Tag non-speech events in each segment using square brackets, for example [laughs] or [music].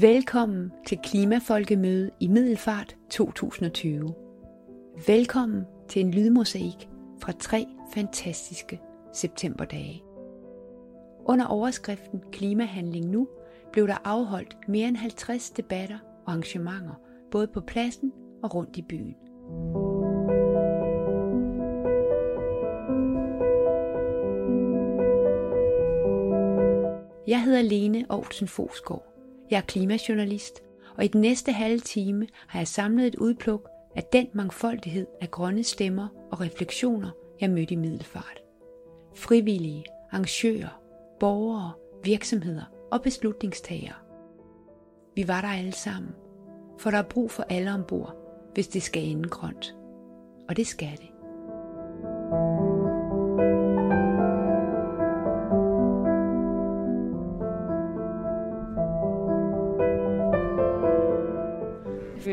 Velkommen til Klimafolkemøde i Middelfart 2020. Velkommen til en lydmosaik fra tre fantastiske septemberdage. Under overskriften Klimahandling nu blev der afholdt mere end 50 debatter og arrangementer, både på pladsen og rundt i byen. Jeg hedder Lene Aarhusen Fosgaard. Jeg er klimajournalist, og i den næste halve time har jeg samlet et udpluk af den mangfoldighed af grønne stemmer og refleksioner, jeg mødte i Middelfart. Frivillige, arrangører, borgere, virksomheder og beslutningstagere. Vi var der alle sammen, for der er brug for alle ombord, hvis det skal ende grønt. Og det skal det.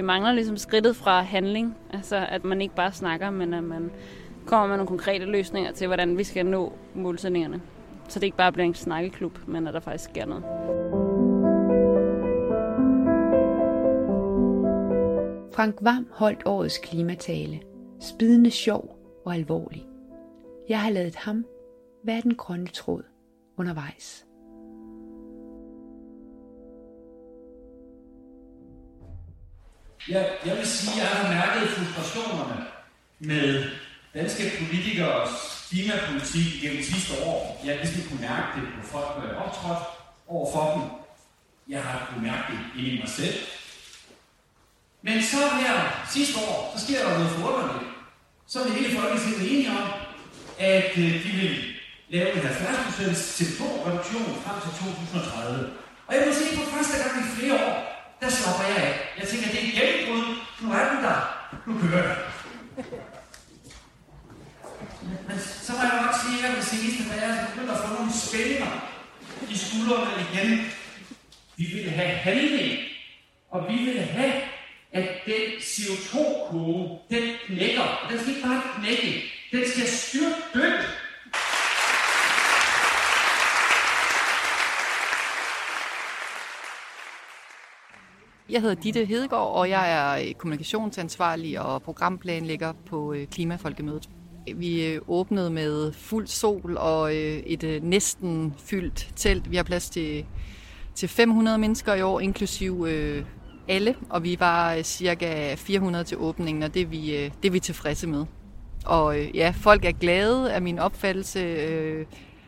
Mangler ligesom skridtet fra handling, altså at man ikke bare snakker, men at man kommer med nogle konkrete løsninger til, hvordan vi skal nå målsætningerne. Så det ikke bare bliver en snakkeklub, men at der faktisk sker noget. Frank Vam holdt årets klimatale. Spidende sjov og alvorlig. Jeg har lavet ham være den grønne tråd undervejs. Jeg, jeg vil sige, at jeg har mærket frustrationerne med danske politikers klimapolitik gennem sidste år. Jeg har ligesom kunne mærke det på folk, der er optrådt over for dem. Jeg har kunnet mærke det inde i mig selv. Men så her sidste år, så sker der noget forunderligt. Så er det hele Folketinget enige om, at øh, de vil lave en 70% CO2-reduktion frem til 2030. Og jeg må sige, for første gang i flere år, der slapper jeg af. Jeg tænker, det er et gennembrud. Nu er den der. Nu kører det. Men så må jeg nok sige, at det seneste da jeg begynder at få nogle spændinger i skuldrene igen. Vi vil have handling, og vi vil have, at den CO2-kurve, den knækker. Og den skal ikke bare knække, den skal styrke dødt. Jeg hedder Ditte Hedegaard, og jeg er øh, kommunikationsansvarlig og programplanlægger på øh, Klimafolkemødet. Vi øh, åbnede med fuld sol og et næsten fyldt telt. Vi har plads til, til 500 mennesker i år, inklusiv alle, og vi var cirka 400 til åbningen, og det er vi, det er vi tilfredse med. Og ja, folk er glade af min opfattelse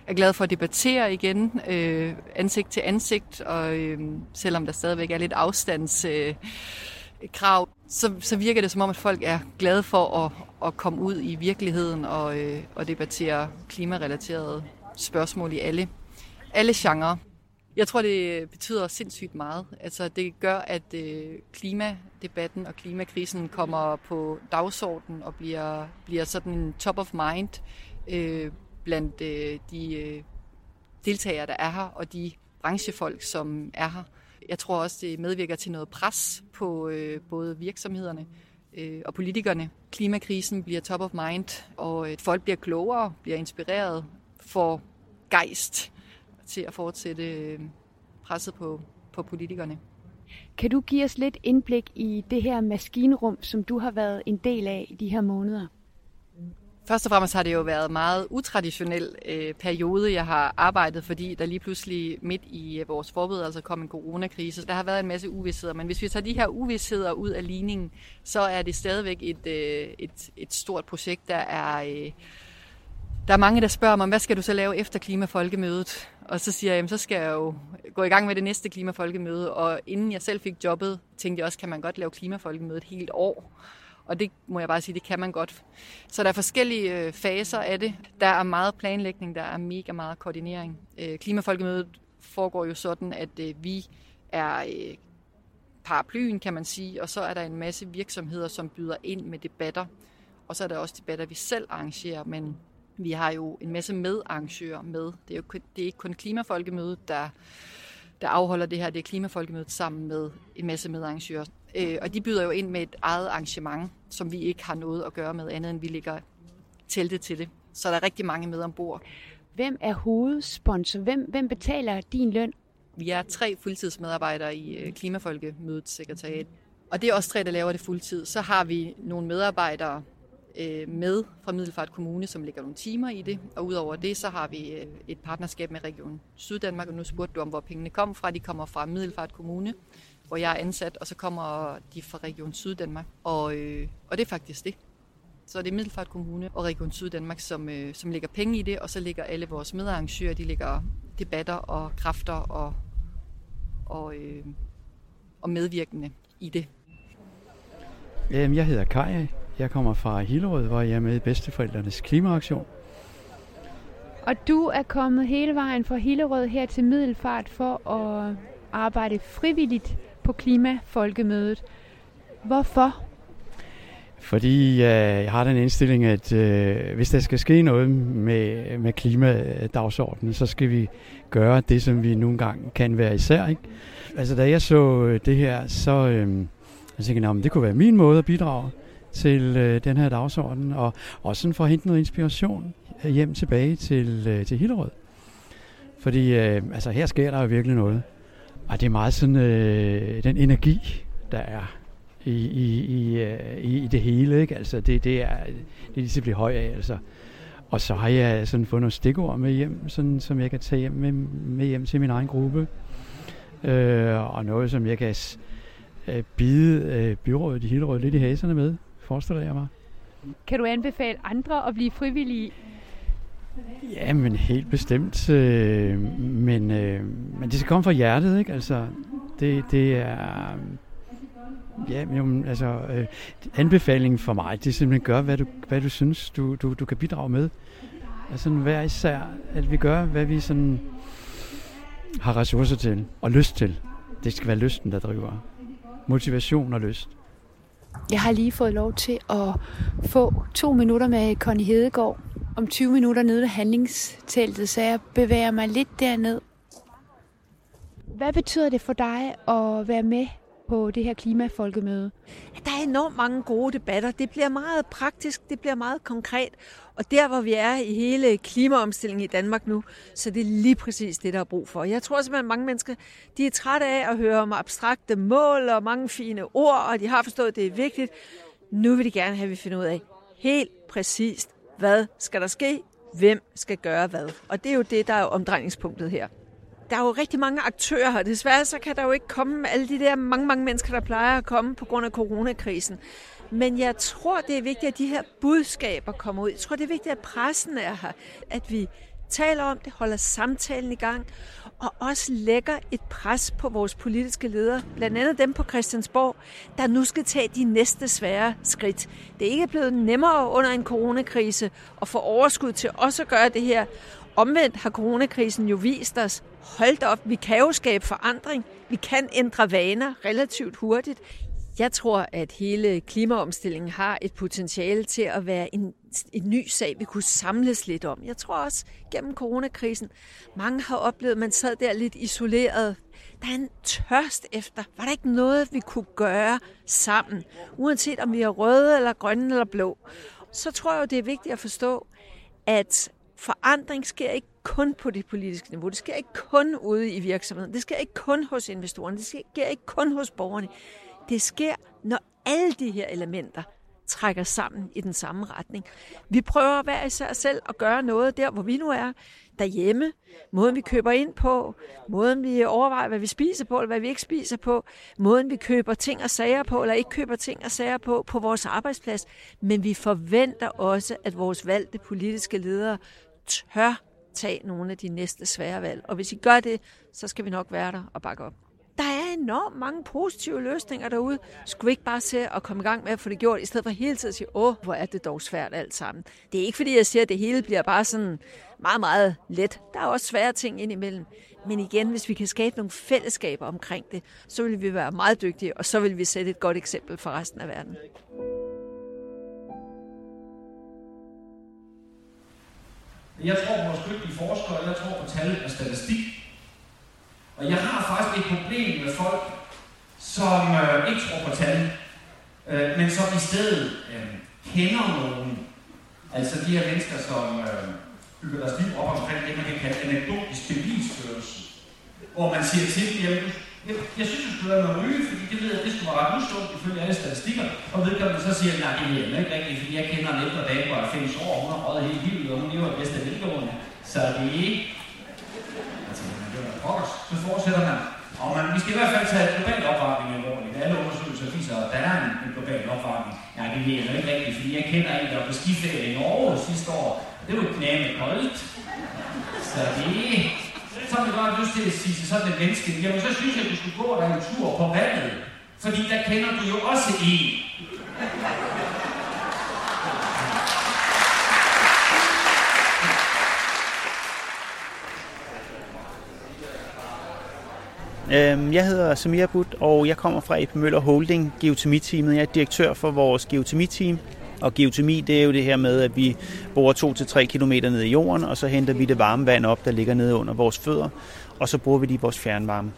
er glad for at debattere igen, øh, ansigt til ansigt, og øh, selvom der stadigvæk er lidt afstandskrav, øh, så, så virker det som om, at folk er glade for at, at komme ud i virkeligheden og, øh, og debattere klimarelaterede spørgsmål i alle, alle genrer. Jeg tror, det betyder sindssygt meget. Altså, det gør, at øh, klimadebatten og klimakrisen kommer på dagsordenen og bliver, bliver sådan en top of mind øh, blandt øh, de øh, deltagere, der er her, og de branchefolk, som er her. Jeg tror også, det medvirker til noget pres på øh, både virksomhederne øh, og politikerne. Klimakrisen bliver top of mind, og øh, folk bliver klogere, bliver inspireret, får gejst til at fortsætte øh, presset på, på politikerne. Kan du give os lidt indblik i det her maskinrum, som du har været en del af i de her måneder? Først og fremmest har det jo været en meget utraditionel øh, periode, jeg har arbejdet, fordi der lige pludselig midt i øh, vores forberedelse kom en coronakrise. Så der har været en masse uvidsheder, men hvis vi tager de her uvidsheder ud af ligningen, så er det stadigvæk et, øh, et, et stort projekt, der er... Øh, der er mange, der spørger mig, hvad skal du så lave efter klimafolkemødet? Og så siger jeg, jamen, så skal jeg jo gå i gang med det næste klimafolkemøde. Og inden jeg selv fik jobbet, tænkte jeg også, kan man godt lave klimafolkemødet et helt år? Og det må jeg bare sige, det kan man godt. Så der er forskellige øh, faser af det. Der er meget planlægning, der er mega meget koordinering. Øh, Klimafolkemødet foregår jo sådan, at øh, vi er øh, paraplyen, kan man sige, og så er der en masse virksomheder, som byder ind med debatter. Og så er der også debatter, vi selv arrangerer, men vi har jo en masse medarrangører med. Det er jo det er ikke kun Klimafolkemødet, der, der afholder det her. Det er Klimafolkemødet sammen med en masse medarrangører. Øh, og de byder jo ind med et eget arrangement, som vi ikke har noget at gøre med andet, end vi ligger teltet til det. Så der er rigtig mange med ombord. Hvem er hovedsponsor? Hvem, hvem betaler din løn? Vi er tre fuldtidsmedarbejdere i øh, Klimafolkemødet sekretariat, og det er også tre, der laver det fuldtid. Så har vi nogle medarbejdere øh, med fra Middelfart Kommune, som lægger nogle timer i det. Og udover det, så har vi øh, et partnerskab med Region Syddanmark, og nu spurgte du om, hvor pengene kom fra. De kommer fra Middelfart Kommune, hvor jeg er ansat, og så kommer de fra Region Syddanmark. Og, øh, og det er faktisk det. Så det er Middelfart Kommune og Region Syddanmark, som, øh, som lægger penge i det, og så lægger alle vores medarrangører, de lægger debatter og kræfter og, og, øh, og medvirkende i det. Jeg hedder Kaj. Jeg kommer fra Hillerød, hvor jeg er med i Bedsteforældrenes Klimaaktion. Og du er kommet hele vejen fra Hillerød her til Middelfart for at arbejde frivilligt på Klimafolkemødet. Hvorfor? Fordi øh, jeg har den indstilling, at øh, hvis der skal ske noget med, med klimadagsordenen, så skal vi gøre det, som vi nogle gange kan være især. Ikke? Altså da jeg så øh, det her, så øh, jeg tænkte jeg, det kunne være min måde at bidrage til øh, den her dagsorden, og også sådan for at hente noget inspiration hjem tilbage til, øh, til Hillerød. Fordi øh, altså, her sker der jo virkelig noget. Og det er meget sådan øh, den energi, der er i, i, i, øh, i det hele. Ikke? Altså, det, det, er, det er lige til at blive høj af. Altså. Og så har jeg sådan fået nogle stikord med hjem, sådan, som jeg kan tage hjem med, med hjem til min egen gruppe. Øh, og noget, som jeg kan øh, bide øh, byrådet i Hillerød lidt i haserne med, forestiller jeg mig. Kan du anbefale andre at blive frivillige? Ja, men helt bestemt. Øh, men, øh, men det skal komme fra hjertet, ikke? Altså, det, det er... Ja, men altså, øh, anbefalingen for mig, det er simpelthen gør, hvad du, hvad du synes, du, du, du kan bidrage med. Altså hver især, at vi gør, hvad vi sådan har ressourcer til og lyst til. Det skal være lysten, der driver. Motivation og lyst. Jeg har lige fået lov til at få to minutter med Connie Hedegaard om 20 minutter nede ved handlingsteltet, så jeg bevæger mig lidt derned. Hvad betyder det for dig at være med på det her klimafolkemøde? Der er enormt mange gode debatter. Det bliver meget praktisk, det bliver meget konkret. Og der, hvor vi er i hele klimaomstillingen i Danmark nu, så det er lige præcis det, der er brug for. Jeg tror simpelthen, at mange mennesker de er trætte af at høre om abstrakte mål og mange fine ord, og de har forstået, at det er vigtigt. Nu vil de gerne have, at vi finder ud af helt præcist, hvad skal der ske, hvem skal gøre hvad. Og det er jo det, der er omdrejningspunktet her der er jo rigtig mange aktører her. Desværre så kan der jo ikke komme alle de der mange, mange mennesker, der plejer at komme på grund af coronakrisen. Men jeg tror, det er vigtigt, at de her budskaber kommer ud. Jeg tror, det er vigtigt, at pressen er her. At vi taler om det, holder samtalen i gang, og også lægger et pres på vores politiske ledere, blandt andet dem på Christiansborg, der nu skal tage de næste svære skridt. Det er ikke blevet nemmere under en coronakrise at få overskud til også at gøre det her. Omvendt har coronakrisen jo vist os, hold op, vi kan jo skabe forandring. Vi kan ændre vaner relativt hurtigt. Jeg tror, at hele klimaomstillingen har et potentiale til at være en, en ny sag, vi kunne samles lidt om. Jeg tror også, gennem coronakrisen, mange har oplevet, at man sad der lidt isoleret. Der er en tørst efter. Var der ikke noget, vi kunne gøre sammen? Uanset om vi er røde, eller grønne, eller blå. Så tror jeg det er vigtigt at forstå, at forandring sker ikke kun på det politiske niveau. Det sker ikke kun ude i virksomheden. Det sker ikke kun hos investorerne. Det sker ikke kun hos borgerne. Det sker, når alle de her elementer trækker sammen i den samme retning. Vi prøver hver især selv at gøre noget der, hvor vi nu er, derhjemme. Måden vi køber ind på, måden vi overvejer, hvad vi spiser på, eller hvad vi ikke spiser på, måden vi køber ting og sager på, eller ikke køber ting og sager på, på vores arbejdsplads. Men vi forventer også, at vores valgte politiske ledere tør tage nogle af de næste svære valg. Og hvis I gør det, så skal vi nok være der og bakke op. Der er enormt mange positive løsninger derude. Skulle vi ikke bare se at komme i gang med at få det gjort, i stedet for hele tiden at sige, åh, hvor er det dog svært alt sammen. Det er ikke fordi, jeg siger, at det hele bliver bare sådan meget, meget let. Der er også svære ting indimellem. Men igen, hvis vi kan skabe nogle fællesskaber omkring det, så vil vi være meget dygtige, og så vil vi sætte et godt eksempel for resten af verden. Jeg tror på vores dygtige forskere, og jeg tror på tal og statistik. Og jeg har faktisk et problem med folk, som øh, ikke tror på tal, øh, men som i stedet øh, kender nogen. Altså de her mennesker, som øh, bygger deres liv op omkring det, man kan kalde anekdotisk bevisførelse. hvor man siger til dem, jamen, jeg, jeg synes, du skulle være noget ryge, fordi det ved jeg, det skulle være ret usundt ifølge alle statistikker. Og vedkommende så siger, nej, det er ikke rigtigt, fordi jeg kender en ældre dame på 90 år, hun har røget hele livet, og hun lever bedst af velgående. Så det er ikke... Pokkers, så fortsætter man. Og man, vi skal i hvert fald tage global opvarmning alvorligt. Alle undersøgelser viser, at der er en, en global opvarmning. Nej, det ved jeg ikke rigtigt, fordi jeg kender en, der var på skiferie i Norge sidste år. Det var knæme koldt. Så det så har jeg godt lyst til at sige til sådan et menneske, jamen så synes jeg, at du skulle gå der en tur på vandet. Fordi der kender du jo også en. Øhm, jeg hedder Samir Butt, og jeg kommer fra AP Møller Holding, geotermiteamet. Jeg er direktør for vores geotermiteam, og geotermi, det er jo det her med, at vi borer 2-3 km ned i jorden, og så henter vi det varme vand op, der ligger nede under vores fødder, og så bruger vi det i vores fjernvarme.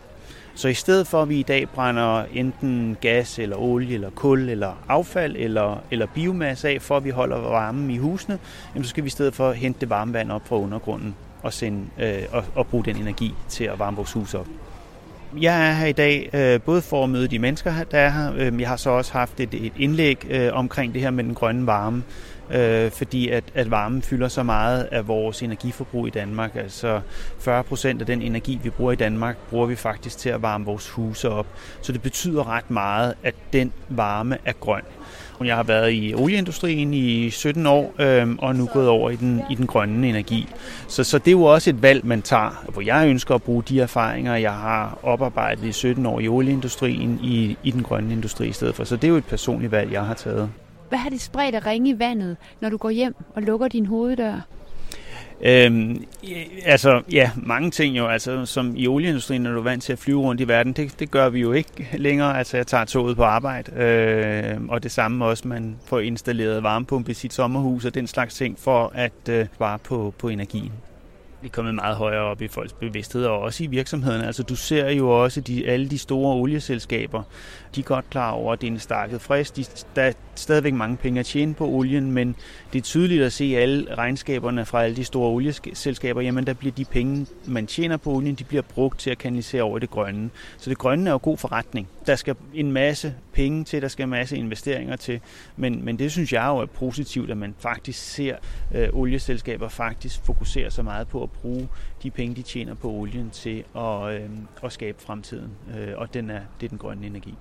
Så i stedet for, at vi i dag brænder enten gas eller olie eller kul eller affald eller, eller biomasse af, for at vi holder varmen i husene, jamen så skal vi i stedet for hente det varme vand op fra undergrunden og, sende, øh, og, og bruge den energi til at varme vores hus op. Jeg er her i dag øh, både for at møde de mennesker, der er her. Øh, jeg har så også haft et, et indlæg øh, omkring det her med den grønne varme, øh, fordi at, at varmen fylder så meget af vores energiforbrug i Danmark. Altså 40 procent af den energi, vi bruger i Danmark, bruger vi faktisk til at varme vores huse op. Så det betyder ret meget, at den varme er grøn. Jeg har været i olieindustrien i 17 år, øh, og nu gået over i den, i den grønne energi. Så, så det er jo også et valg, man tager, hvor jeg ønsker at bruge de erfaringer, jeg har oparbejdet i 17 år i olieindustrien, i, i den grønne industri i stedet for. Så det er jo et personligt valg, jeg har taget. Hvad har det spredt at ringe i vandet, når du går hjem og lukker din hoveddør? Øhm, altså, ja, mange ting jo. Altså, som i olieindustrien, når du er vant til at flyve rundt i verden, det, det gør vi jo ikke længere. Altså, jeg tager toget på arbejde, øh, og det samme også, man får installeret varmepumpe i sit sommerhus og den slags ting, for at øh, spare på, på energien er kommet meget højere op i folks bevidsthed, og også i virksomhederne. Altså, du ser jo også de, alle de store olieselskaber, de er godt klar over, at det er en stakket frist. De, der stadigvæk mange penge at tjene på olien, men det er tydeligt at se alle regnskaberne fra alle de store olieselskaber, jamen der bliver de penge, man tjener på olien, de bliver brugt til at kanalisere over det grønne. Så det grønne er jo god forretning. Der skal en masse penge til, der skal en masse investeringer til, men, men det synes jeg jo er positivt, at man faktisk ser øh, olieselskaber faktisk fokusere så meget på at bruge de penge, de tjener på olien til at, øh, at skabe fremtiden, øh, og den er, det er den grønne energi.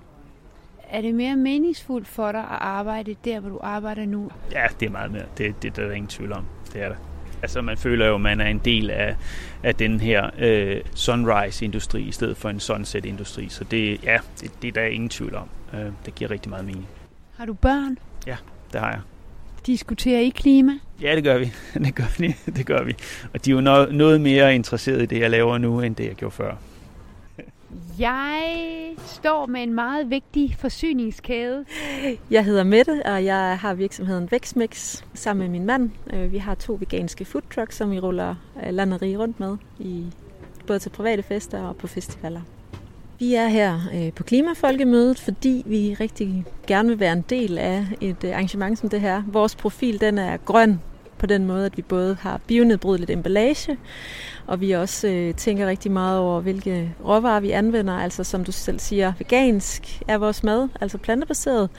Er det mere meningsfuldt for dig at arbejde der, hvor du arbejder nu? Ja, det er meget mere. Det, det, det er der ingen tvivl om. Det er det. Altså man føler jo, at man er en del af, af den her øh, sunrise-industri i stedet for en sunset-industri. Så det, ja, det, det der er ingen tvivl om. Øh, det giver rigtig meget mening. Har du børn? Ja, det har jeg. Diskuterer I klima? Ja, det gør vi. [laughs] Det gør vi. Det gør vi. Og de er jo noget, noget mere interesseret i det, jeg laver nu, end det, jeg gjorde før. Jeg står med en meget vigtig forsyningskæde. Jeg hedder Mette, og jeg har virksomheden Vækstmix sammen med min mand. Øh, vi har to veganske food trucks, som vi ruller øh, rige rundt med, i, både til private fester og på festivaler. Vi er her øh, på Klimafolkemødet, fordi vi rigtig gerne vil være en del af et øh, arrangement som det her. Vores profil den er grøn på den måde, at vi både har bionedbrydeligt emballage, og vi også øh, tænker rigtig meget over, hvilke råvarer vi anvender. Altså som du selv siger, vegansk er vores mad, altså plantebaseret.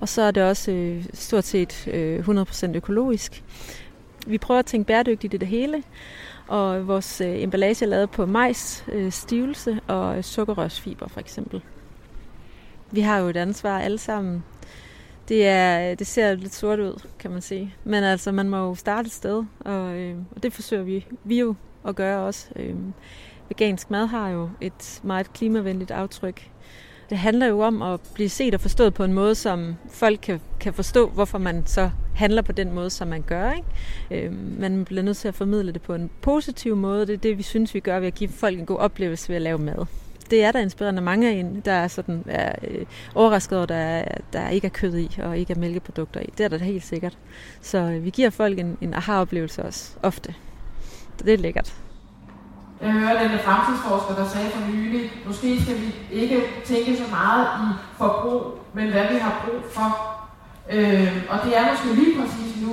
Og så er det også øh, stort set øh, 100% økologisk. Vi prøver at tænke bæredygtigt i det hele. Og vores øh, emballage er lavet på majs, øh, stivelse og sukkerrørsfiber for eksempel. Vi har jo et ansvar alle sammen. Det, er, det ser lidt sort ud, kan man sige. Men altså, man må jo starte et sted, og, øh, og det forsøger vi, vi jo at gøre også. Øh, vegansk mad har jo et meget klimavenligt aftryk. Det handler jo om at blive set og forstået på en måde, som folk kan, kan forstå, hvorfor man så handler på den måde, som man gør. Ikke? Øh, man bliver nødt til at formidle det på en positiv måde. Det er det, vi synes, vi gør ved at give folk en god oplevelse ved at lave mad. Det er der inspirerende mange af en, der er, sådan, er øh, overrasket over, der, der ikke er kød i og ikke er mælkeprodukter i. Det er der helt sikkert. Så øh, vi giver folk en, en aha-oplevelse også, ofte. Så det er lækkert. Jeg hørte en fremtidsforsker, der sagde for nylig, måske skal vi ikke tænke så meget i forbrug, men hvad vi har brug for. Øh, og det er måske lige præcis nu,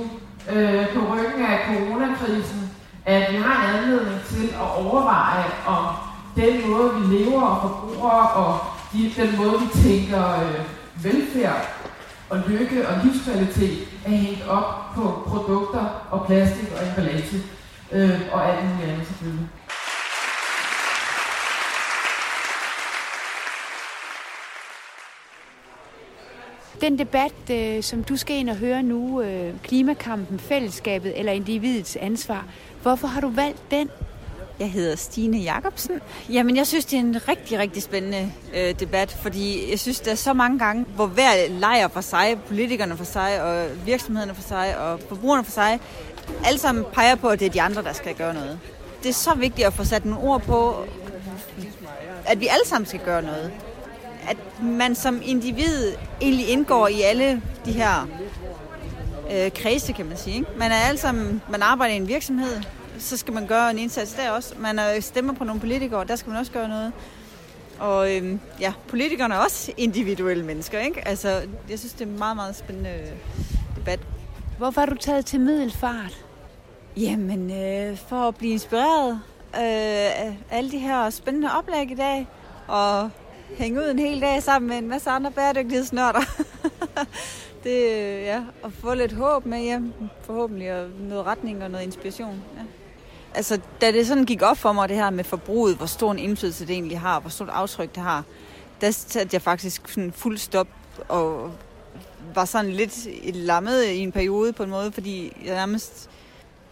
øh, på ryggen af coronakrisen, at vi har en anledning til at overveje, om den måde, vi lever og forbruger, og de, den måde, vi tænker øh, velfærd og lykke og livskvalitet er hængt op på produkter og plastik og emballage øh, og alt muligt andet selvfølgelig. Den debat, øh, som du skal ind og høre nu, øh, klimakampen, fællesskabet eller individets ansvar, hvorfor har du valgt den? Jeg hedder Stine Jacobsen. Jamen, jeg synes, det er en rigtig, rigtig spændende øh, debat, fordi jeg synes, der er så mange gange, hvor hver lejer for sig, politikerne for sig, og virksomhederne for sig, og forbrugerne for sig, alle sammen peger på, at det er de andre, der skal gøre noget. Det er så vigtigt at få sat nogle ord på, at vi alle sammen skal gøre noget. At man som individ egentlig indgår i alle de her øh, kredse, kan man sige. Ikke? Man er alle sammen, man arbejder i en virksomhed, så skal man gøre en indsats der også. Man er stemmer på nogle politikere, der skal man også gøre noget. Og øhm, ja, politikerne er også individuelle mennesker, ikke? Altså, jeg synes, det er en meget, meget spændende debat. Hvorfor har du taget til middelfart? Jamen, øh, for at blive inspireret øh, af alle de her spændende oplæg i dag, og hænge ud en hel dag sammen med en masse andre bæredygtighedsnørder. [laughs] det, øh, ja, at få lidt håb med hjem, forhåbentlig, og noget retning og noget inspiration. Ja. Altså, da det sådan gik op for mig, det her med forbruget, hvor stor en indflydelse det egentlig har, hvor stort aftryk det har, der satte jeg faktisk sådan fuld stop og var sådan lidt lammet i en periode på en måde, fordi jeg nærmest,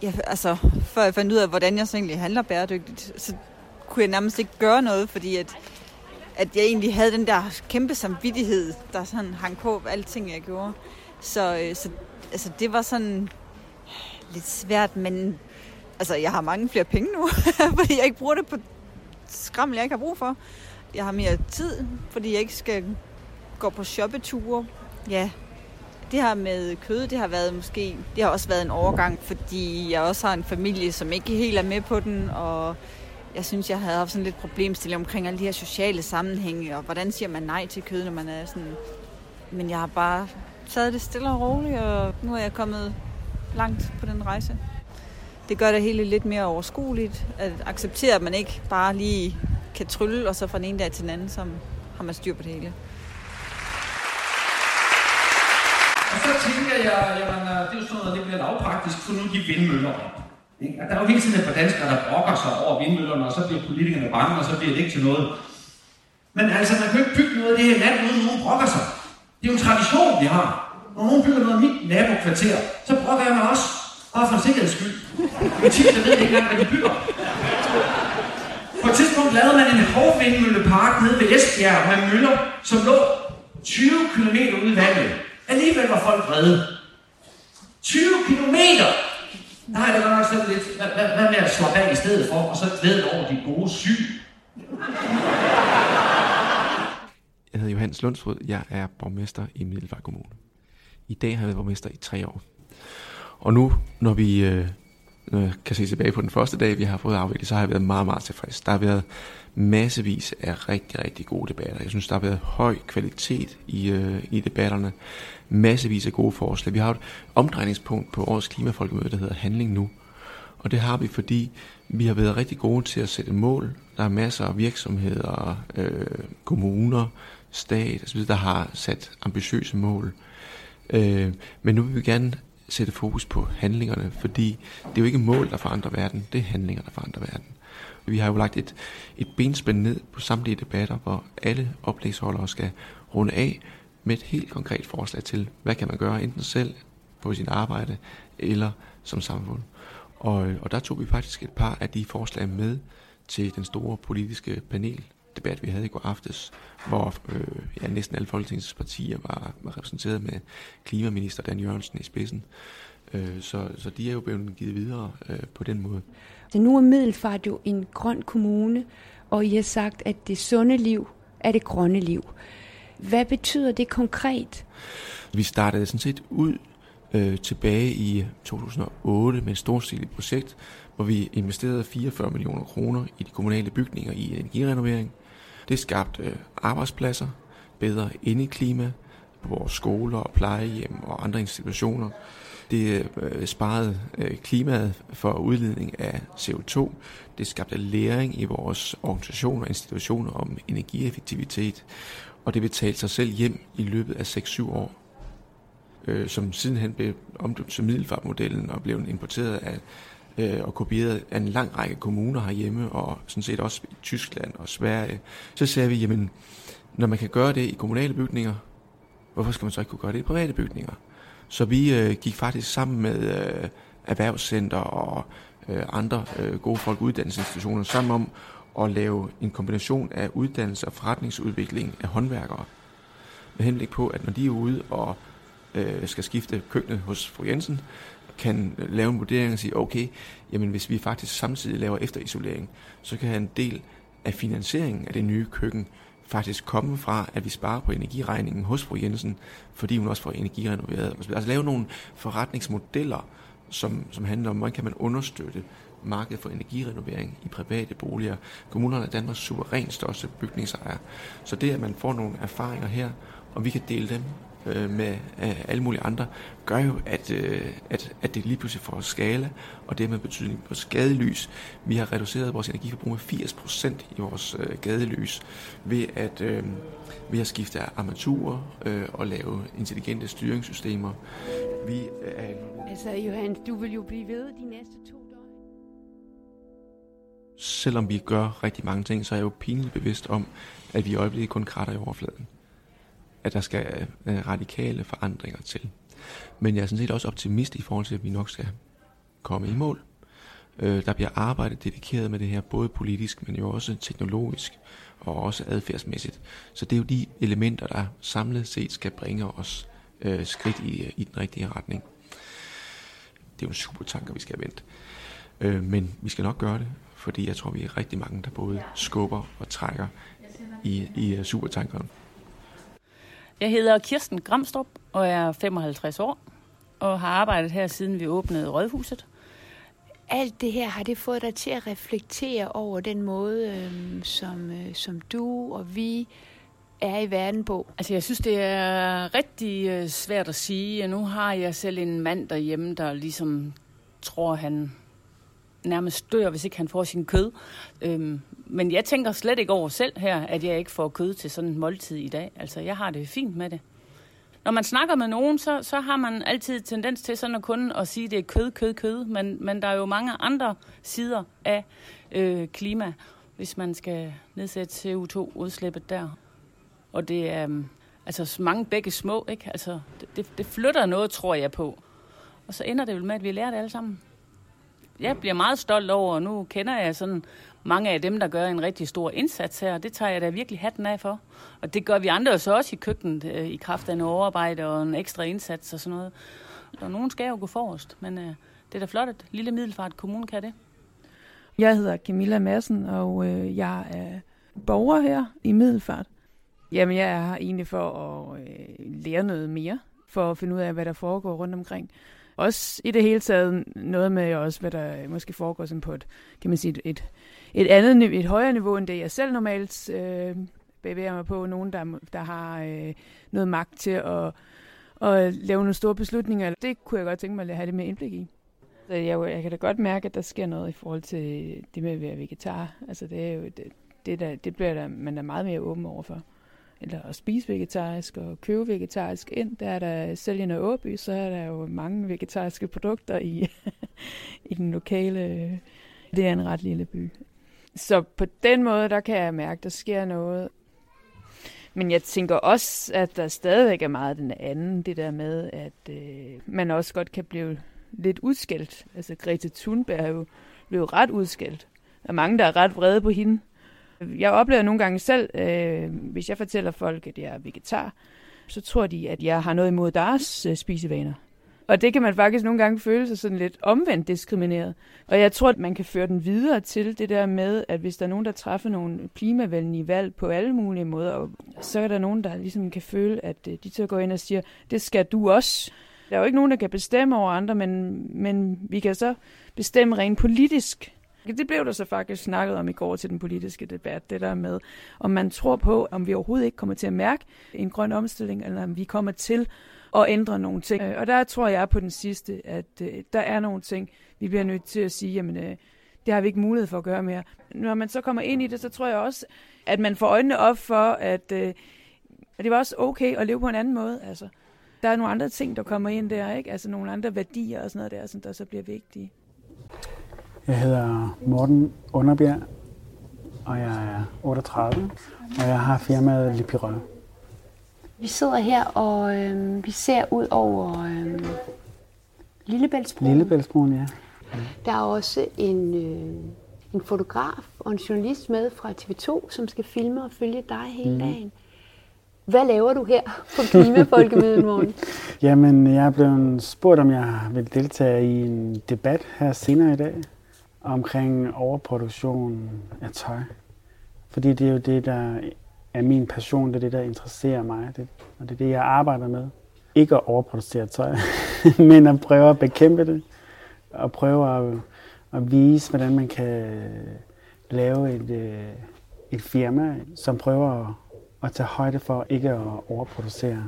ja, altså, før jeg fandt ud af, hvordan jeg så egentlig handler bæredygtigt, så kunne jeg nærmest ikke gøre noget, fordi at, at jeg egentlig havde den der kæmpe samvittighed, der sådan hang på alting, ting, jeg gjorde. Så, øh, så altså, det var sådan lidt svært, men altså, jeg har mange flere penge nu, [laughs] fordi jeg ikke bruger det på skrammel, jeg ikke har brug for. Jeg har mere tid, fordi jeg ikke skal gå på shoppeture. Ja, det her med kød, det har været måske, det har også været en overgang, fordi jeg også har en familie, som ikke helt er med på den, og jeg synes, jeg havde haft sådan lidt problemstilling omkring alle de her sociale sammenhænge, og hvordan siger man nej til kød, når man er sådan... Men jeg har bare taget det stille og roligt, og nu er jeg kommet langt på den rejse. Det gør det hele lidt mere overskueligt, at acceptere, at man ikke bare lige kan trylle, og så fra den ene dag til den anden, så har man styr på det hele. Og så tænker jeg, jamen, øh, det er jo sådan noget, det bliver lavpraktisk, for nu de vindmøller op. Ikke? Der er jo hele tiden et par danskere, der brokker sig over vindmøllerne, og så bliver politikerne bange, og så bliver det ikke til noget. Men altså, man kan jo ikke bygge noget af det her land, uden nogen brokker sig. Det er jo en tradition, vi har. Når nogen bygger noget af mit nabokvarter, så brokker jeg mig også. Bare for en sikkerheds skyld. Men tit, ved ikke engang, hvad de bygger. På et tidspunkt lavede man en hårdvindmøllepark nede ved Esbjerg med møller, som lå 20 km ude i vandet. Alligevel var folk vrede. 20 km! Nej, det var nok sådan lidt, hvad, hvad, hvad med at slappe af i stedet for, og så glæde over de gode syg. Jeg hedder Johannes Lundsrud, Jeg er borgmester i Middelfart Kommune. I dag har jeg været borgmester i tre år. Og nu, når vi øh, når jeg kan se tilbage på den første dag, vi har fået afviklet, så har jeg været meget, meget tilfreds. Der har været massevis af rigtig, rigtig gode debatter. Jeg synes, der har været høj kvalitet i, øh, i debatterne. Massevis af gode forslag. Vi har et omdrejningspunkt på årets klimafolkemøde, der hedder Handling Nu. Og det har vi, fordi vi har været rigtig gode til at sætte mål. Der er masser af virksomheder, øh, kommuner, stat osv., der har sat ambitiøse mål. Øh, men nu vil vi gerne sætte fokus på handlingerne, fordi det er jo ikke mål, der forandrer verden, det er handlinger, der forandrer verden. Vi har jo lagt et, et benspænd ned på samtlige debatter, hvor alle oplægsholdere skal runde af med et helt konkret forslag til, hvad kan man gøre enten selv på sin arbejde eller som samfund. Og, og der tog vi faktisk et par af de forslag med til den store politiske panel, paneldebat, vi havde i går aftes, hvor øh, ja, næsten alle folketingets partier var, var repræsenteret med klimaminister Dan Jørgensen i spidsen. Øh, så, så de er jo blevet givet videre øh, på den måde. Så nu er Middelfart jo en grøn kommune, og I har sagt, at det sunde liv er det grønne liv. Hvad betyder det konkret? Vi startede sådan set ud øh, tilbage i 2008 med et storstilet projekt, hvor vi investerede 44 millioner kroner i de kommunale bygninger i energirenovering. Det skabte øh, arbejdspladser, bedre indeklima på vores skoler og plejehjem og andre institutioner. Det øh, sparede øh, klimaet for udledning af CO2. Det skabte læring i vores organisationer og institutioner om energieffektivitet. Og det betalte sig selv hjem i løbet af 6-7 år øh, som sidenhen blev omdøbt til middelfartmodellen og blev importeret af øh, og kopieret af en lang række kommuner herhjemme, og sådan set også i Tyskland og Sverige, så sagde vi, jamen, når man kan gøre det i kommunale bygninger, hvorfor skal man så ikke kunne gøre det i private bygninger? Så vi øh, gik faktisk sammen med øh, erhvervscenter og øh, andre øh, gode folk uddannelsesinstitutioner sammen om at lave en kombination af uddannelse og forretningsudvikling af håndværkere. Med henblik på, at når de er ude og øh, skal skifte køkkenet hos fru Jensen, kan lave en vurdering og sige, okay, jamen hvis vi faktisk samtidig laver efterisolering, så kan en del af finansieringen af det nye køkken faktisk komme fra, at vi sparer på energiregningen hos fru Jensen, fordi hun også får energirenoveret. Altså, altså lave nogle forretningsmodeller, som, som handler om, hvordan kan man understøtte markedet for energirenovering i private boliger. Kommunerne er Danmarks suverænt største bygningsejer. Så det, at man får nogle erfaringer her, og vi kan dele dem øh, med øh, alle mulige andre, gør jo, at, øh, at, at det lige pludselig får skala, og det med betydning på skadelys. Vi har reduceret vores energiforbrug med 80% i vores øh, gadelys ved at, øh, ved at skifte armaturer øh, og lave intelligente styringssystemer. Vi er... Altså Johan, du vil jo blive ved de næste to. Selvom vi gør rigtig mange ting, så er jeg jo pinligt bevidst om, at vi i øjeblikket kun kratter i overfladen at der skal øh, radikale forandringer til. Men jeg er sådan set også optimist i forhold til, at vi nok skal komme i mål. Øh, der bliver arbejdet dedikeret med det her, både politisk, men jo også teknologisk og også adfærdsmæssigt. Så det er jo de elementer, der samlet set skal bringe os øh, skridt i, i den rigtige retning. Det er jo en super tanker, vi skal have vendt. Øh, men vi skal nok gøre det, fordi jeg tror, vi er rigtig mange, der både skubber og trækker i, i uh, supertankeren. Jeg hedder Kirsten Gramstrup og er 55 år og har arbejdet her siden vi åbnede Rådhuset. Alt det her, har det fået dig til at reflektere over den måde, øh, som, øh, som du og vi er i verden på? Altså, jeg synes, det er rigtig øh, svært at sige. Nu har jeg selv en mand derhjemme, der ligesom tror, han nærmest dør, hvis ikke han får sin kød. Øhm, men jeg tænker slet ikke over selv her, at jeg ikke får kød til sådan en måltid i dag. Altså, jeg har det fint med det. Når man snakker med nogen, så, så har man altid tendens til sådan at kun at sige, at det er kød, kød, kød. Men, men der er jo mange andre sider af øh, klima, hvis man skal nedsætte CO2-udslippet der. Og det er mm, altså mange begge små, ikke? Altså, det, det, det flytter noget, tror jeg på. Og så ender det vel med, at vi lærer det alle sammen jeg bliver meget stolt over, og nu kender jeg sådan mange af dem, der gør en rigtig stor indsats her. Det tager jeg da virkelig hatten af for. Og det gør vi andre så også i køkkenet, øh, i kraft af en overarbejde og en ekstra indsats og sådan noget. Og nogen skal jo gå forrest, men øh, det er da flot, at Lille Middelfart Kommune kan det. Jeg hedder Camilla Madsen, og øh, jeg er borger her i Middelfart. Jamen, jeg er her egentlig for at øh, lære noget mere, for at finde ud af, hvad der foregår rundt omkring også i det hele taget noget med også, hvad der måske foregår sådan på et, kan man sige, et, et andet, et højere niveau, end det jeg selv normalt øh, bevæger mig på. Nogen, der, der har øh, noget magt til at, at lave nogle store beslutninger. Det kunne jeg godt tænke mig at have det med indblik i. Så jeg, jeg kan da godt mærke, at der sker noget i forhold til det med at være vegetar. Altså det, er jo, det, det, der, det bliver der, man er meget mere åben overfor. for eller at spise vegetarisk og købe vegetarisk ind. Der er der selv i Åby, så er der jo mange vegetariske produkter i, [laughs] i den lokale, øh, det er en ret lille by. Så på den måde, der kan jeg mærke, der sker noget. Men jeg tænker også, at der stadigvæk er meget den anden, det der med, at øh, man også godt kan blive lidt udskældt. Altså Greta Thunberg er jo blevet ret udskældt. Der er mange, der er ret vrede på hende. Jeg oplever nogle gange selv, øh, hvis jeg fortæller folk, at jeg er vegetar, så tror de, at jeg har noget imod deres øh, spisevaner. Og det kan man faktisk nogle gange føle sig sådan lidt omvendt diskrimineret. Og jeg tror, at man kan føre den videre til det der med, at hvis der er nogen, der træffer nogle klimavenlige valg på alle mulige måder, så er der nogen, der ligesom kan føle, at øh, de så går ind og siger, det skal du også. Der er jo ikke nogen, der kan bestemme over andre, men, men vi kan så bestemme rent politisk, det blev der så faktisk snakket om i går til den politiske debat, det der med, om man tror på, om vi overhovedet ikke kommer til at mærke en grøn omstilling, eller om vi kommer til at ændre nogle ting. Øh, og der tror jeg på den sidste, at øh, der er nogle ting, vi bliver nødt til at sige, jamen øh, det har vi ikke mulighed for at gøre mere. Når man så kommer ind i det, så tror jeg også, at man får øjnene op for, at, øh, at det var også okay at leve på en anden måde. Altså, der er nogle andre ting, der kommer ind der, ikke? Altså nogle andre værdier og sådan noget der, som der så bliver vigtige. Jeg hedder Morten Underbjerg, og jeg er 38, og jeg har firmaet Lipirol. Vi sidder her, og øh, vi ser ud over øh, Lillebæltsbroen. Lillebæltsbroen, ja. Der er også en, øh, en fotograf og en journalist med fra TV2, som skal filme og følge dig hele mm. dagen. Hvad laver du her på Klimafolkemødet morgen? [laughs] Jamen, jeg er blevet spurgt, om jeg vil deltage i en debat her senere i dag omkring overproduktion af tøj. Fordi det er jo det, der er min passion, det er det, der interesserer mig, det, og det er det, jeg arbejder med. Ikke at overproducere tøj, [laughs] men at prøve at bekæmpe det, og prøve at, at vise, hvordan man kan øh, lave et, øh, et firma, som prøver at, at tage højde for ikke at overproducere.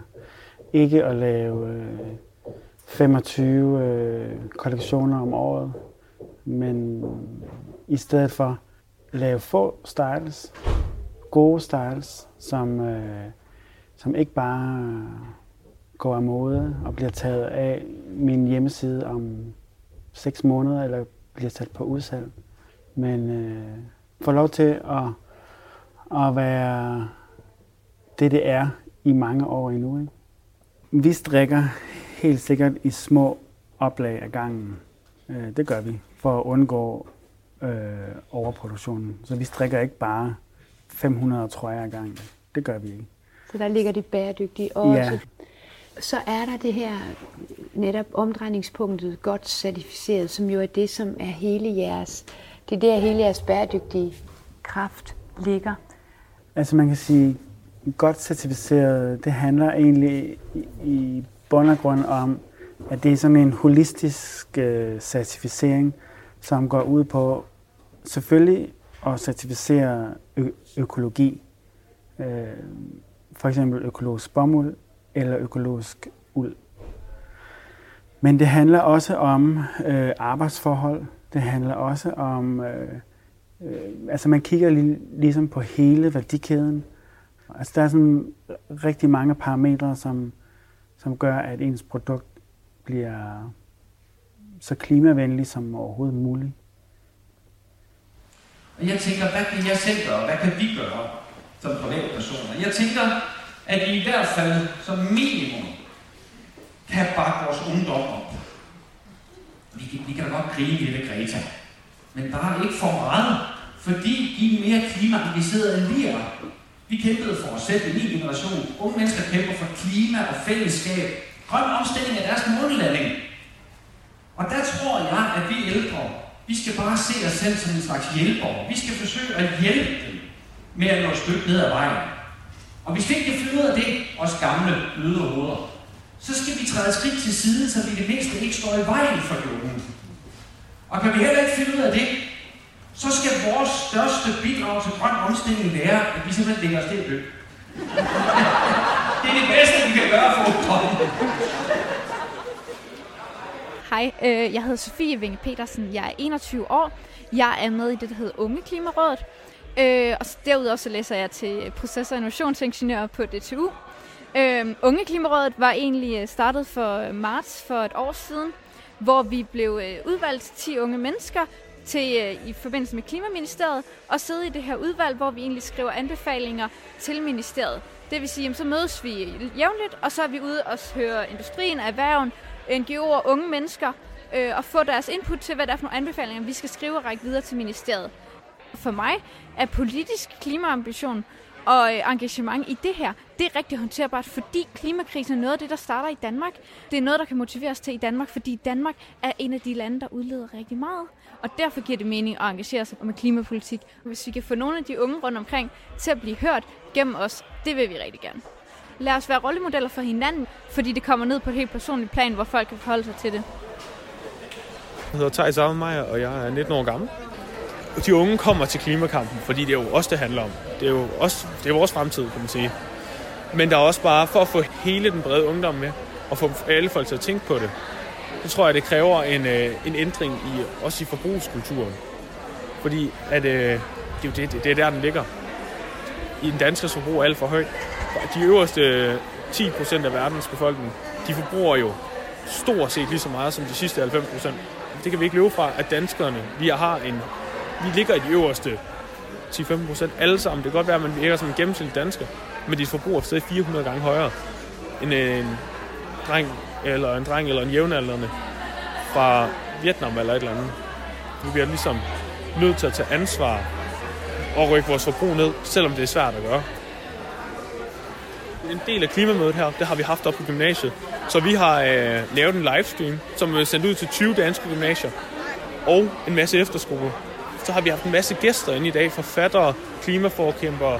Ikke at lave øh, 25 øh, kollektioner om året, men i stedet for lave få styles, gode styles, som, øh, som ikke bare går af mode og bliver taget af min hjemmeside om 6 måneder, eller bliver sat på udsalg, men øh, får lov til at, at være det, det er i mange år endnu. Ikke? Vi strikker helt sikkert i små oplag af gangen. Øh, det gør vi for at undgå øh, overproduktionen. Så vi strikker ikke bare 500 trøjer ad gangen. Det gør vi ikke. Så der ligger det bæredygtige også. Ja. Så er der det her netop omdrejningspunktet godt certificeret, som jo er det, som er hele jeres, det er der hele jeres bæredygtige kraft ligger. Altså man kan sige, godt certificeret, det handler egentlig i, i bund og grund om, at det er sådan en holistisk øh, certificering, som går ud på selvfølgelig at certificere ø- økologi. Øh, for eksempel økologisk bomuld eller økologisk uld. Men det handler også om øh, arbejdsforhold. Det handler også om, øh, øh, altså man kigger lig, ligesom på hele værdikæden. Altså der er sådan rigtig mange parametre, som, som gør, at ens produkt bliver så klimavenlig som overhovedet muligt. Og jeg tænker, hvad kan jeg selv gøre? Hvad kan vi gøre som privatpersoner? Jeg tænker, at vi i hvert fald som minimum kan bakke vores ungdom op. Vi kan, vi kan da godt grine lidt Greta, men bare ikke for meget, fordi de er mere klimaengagerede end vi er. Vi kæmpede for os selv i min generation. Unge mennesker kæmper for klima og fællesskab. Grøn omstilling af deres månelanding. Og der tror jeg, at vi ældre, vi skal bare se os selv som en slags hjælpere. Vi skal forsøge at hjælpe dem med at nå et stykke ned ad vejen. Og hvis vi ikke kan finde ud af det, os gamle bløde hoveder, så skal vi træde et skridt til siden, så vi det mindste ikke står i vejen for de unge. Og kan vi heller ikke finde ud af det, så skal vores største bidrag til grøn omstilling være, at vi simpelthen lægger os til at dø. det er det bedste, vi kan gøre for ungdommen. Hej, øh, jeg hedder Sofie Vinge Petersen. Jeg er 21 år. Jeg er med i det, der hedder Unge Klimarådet. Øh, og derudover så læser jeg til proces- og innovationsingeniør på DTU. Øh, Unge Klimarådet var egentlig øh, startet for øh, marts for et år siden, hvor vi blev øh, udvalgt 10 unge mennesker til i forbindelse med Klimaministeriet og sidde i det her udvalg, hvor vi egentlig skriver anbefalinger til ministeriet. Det vil sige, at så mødes vi jævnligt, og så er vi ude og høre industrien, erhverven, NGO'er, unge mennesker, øh, og få deres input til, hvad der er for nogle anbefalinger, vi skal skrive og række videre til ministeriet. For mig er politisk klimaambition og øh, engagement i det her, det er rigtig håndterbart, fordi klimakrisen er noget af det, der starter i Danmark. Det er noget, der kan motivere os til i Danmark, fordi Danmark er en af de lande, der udleder rigtig meget. Og derfor giver det mening at engagere sig med klimapolitik. Hvis vi kan få nogle af de unge rundt omkring til at blive hørt gennem os, det vil vi rigtig gerne. Lad os være rollemodeller for hinanden, fordi det kommer ned på et helt personligt plan, hvor folk kan forholde sig til det. Jeg hedder Thijs Avenmeier, og jeg er 19 år gammel. De unge kommer til klimakampen, fordi det er jo også det handler om. Det er jo også, det er vores fremtid, kan man sige. Men der er også bare, for at få hele den brede ungdom med, og få alle folk til at tænke på det, så tror jeg, det kræver en, øh, en ændring i, også i forbrugskulturen. Fordi at, øh, det, er det, det, det er der, den ligger. I den danske forbrug er alt for højt. De øverste 10% af verdens befolkning, de forbruger jo stort set lige så meget som de sidste 90%. Det kan vi ikke løbe fra, at danskerne, vi har en, vi ligger i de øverste 10-15% alle sammen. Det kan godt være, at man virker som en gennemsnitlig dansker, men dit forbruger stadig 400 gange højere end en dreng eller en dreng eller en jævnaldrende fra Vietnam eller et eller andet. Vi bliver ligesom nødt til at tage ansvar og rykke vores forbrug ned, selvom det er svært at gøre. En del af klimamødet her, det har vi haft op på gymnasiet. Så vi har øh, lavet en livestream, som er sendt ud til 20 danske gymnasier og en masse efterskoler. Så har vi haft en masse gæster ind i dag, forfattere, klimaforkæmpere,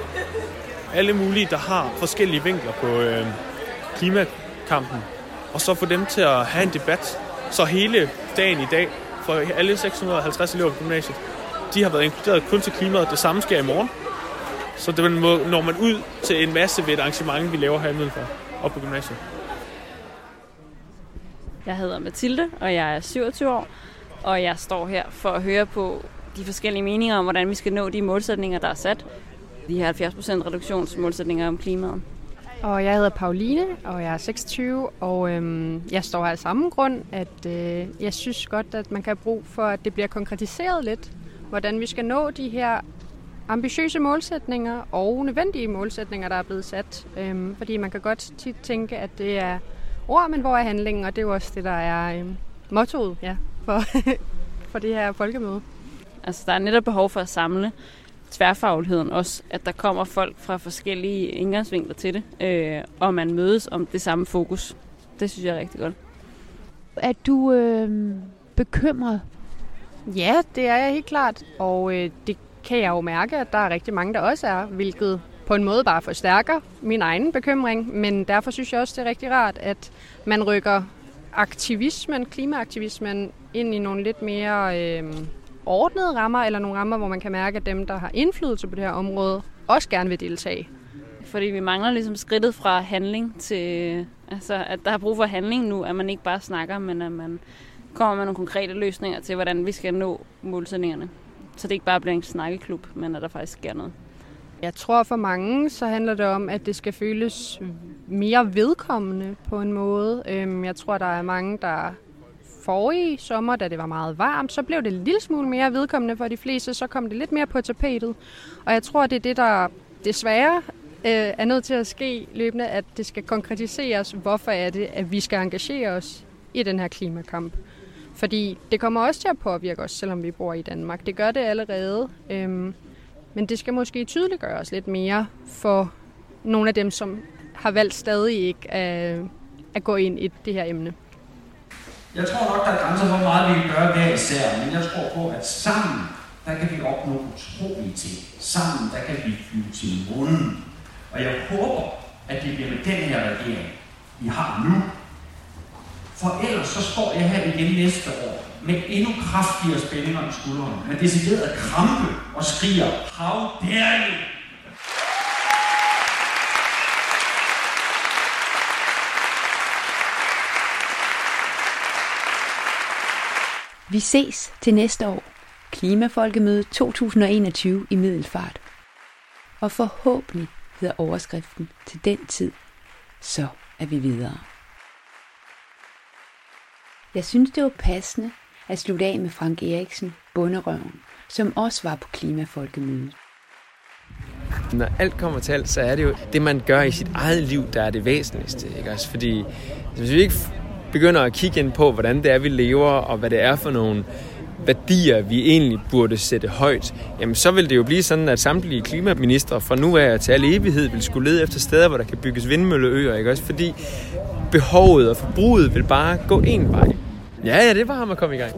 alle mulige, der har forskellige vinkler på øh, klimakampen. Og så få dem til at have en debat. Så hele dagen i dag, for alle 650 elever på gymnasiet, de har været inkluderet kun til klimaet. Det samme sker i morgen. Så det når man ud til en masse ved et arrangement, vi laver her i Middelfart, op på gymnasiet. Jeg hedder Mathilde, og jeg er 27 år, og jeg står her for at høre på de forskellige meninger om, hvordan vi skal nå de målsætninger, der er sat. De her 70% reduktionsmålsætninger om klimaet. Og jeg hedder Pauline, og jeg er 26, og øhm, jeg står her af samme grund, at øh, jeg synes godt, at man kan have brug for, at det bliver konkretiseret lidt, hvordan vi skal nå de her ambitiøse målsætninger og nødvendige målsætninger, der er blevet sat. Øhm, fordi man kan godt tit tænke, at det er ord, men hvor er handlingen? Og det er jo også det, der er øhm, mottoet ja, for, [laughs] for det her folkemøde. Altså, der er netop behov for at samle tværfagligheden også, at der kommer folk fra forskellige indgangsvinkler til det, øh, og man mødes om det samme fokus. Det synes jeg er rigtig godt. Er du øh, bekymret? Ja, det er jeg helt klart, og øh, det kan jeg jo mærke, at der er rigtig mange, der også er, hvilket på en måde bare forstærker min egen bekymring, men derfor synes jeg også, det er rigtig rart, at man rykker aktivismen, klimaaktivismen, ind i nogle lidt mere øh, ordnede rammer, eller nogle rammer, hvor man kan mærke, at dem, der har indflydelse på det her område, også gerne vil deltage. Fordi vi mangler ligesom skridtet fra handling til, altså at der er brug for handling nu, at man ikke bare snakker, men at man kommer med nogle konkrete løsninger til, hvordan vi skal nå målsætningerne. Så det ikke bare bliver en snakkeklub, men at der faktisk sker noget. Jeg tror for mange, så handler det om, at det skal føles mere vedkommende på en måde. Øhm, jeg tror, der er mange, der forrige sommer, da det var meget varmt, så blev det en lille smule mere vedkommende for de fleste, så kom det lidt mere på tapetet. Og jeg tror, det er det, der desværre øh, er nødt til at ske løbende, at det skal konkretiseres, hvorfor er det, at vi skal engagere os i den her klimakamp. Fordi det kommer også til at påvirke os, selvom vi bor i Danmark. Det gør det allerede. Øhm, men det skal måske tydeliggøres lidt mere for nogle af dem, som har valgt stadig ikke at, at gå ind i det her emne. Jeg tror nok, der er grænser for, hvor meget vi kan gøre hver især, men jeg tror på, at sammen, der kan vi opnå utrolige ting. Sammen, der kan vi flyve til munden. Og jeg håber, at det bliver med den her regering, vi har nu. For ellers så står jeg her igen næste år med endnu kraftigere spændinger i skuldrene, med decideret krampe og skriger, how dare you! Vi ses til næste år. Klimafolkemøde 2021 i Middelfart. Og forhåbentlig hedder overskriften til den tid, så er vi videre. Jeg synes, det var passende at slutte af med Frank Eriksen, Bunderøven, som også var på Klimafolkemødet. Når alt kommer til alt, så er det jo det, man gør i sit eget liv, der er det væsentligste. Ikke? Også fordi hvis vi ikke begynder at kigge ind på, hvordan det er, vi lever, og hvad det er for nogle værdier, vi egentlig burde sætte højt, jamen så vil det jo blive sådan, at samtlige klimaministre fra nu af til al evighed vil skulle lede efter steder, hvor der kan bygges vindmølleøer, ikke også? Fordi behovet og forbruget vil bare gå en vej. Ja, ja, det var ham at komme i gang.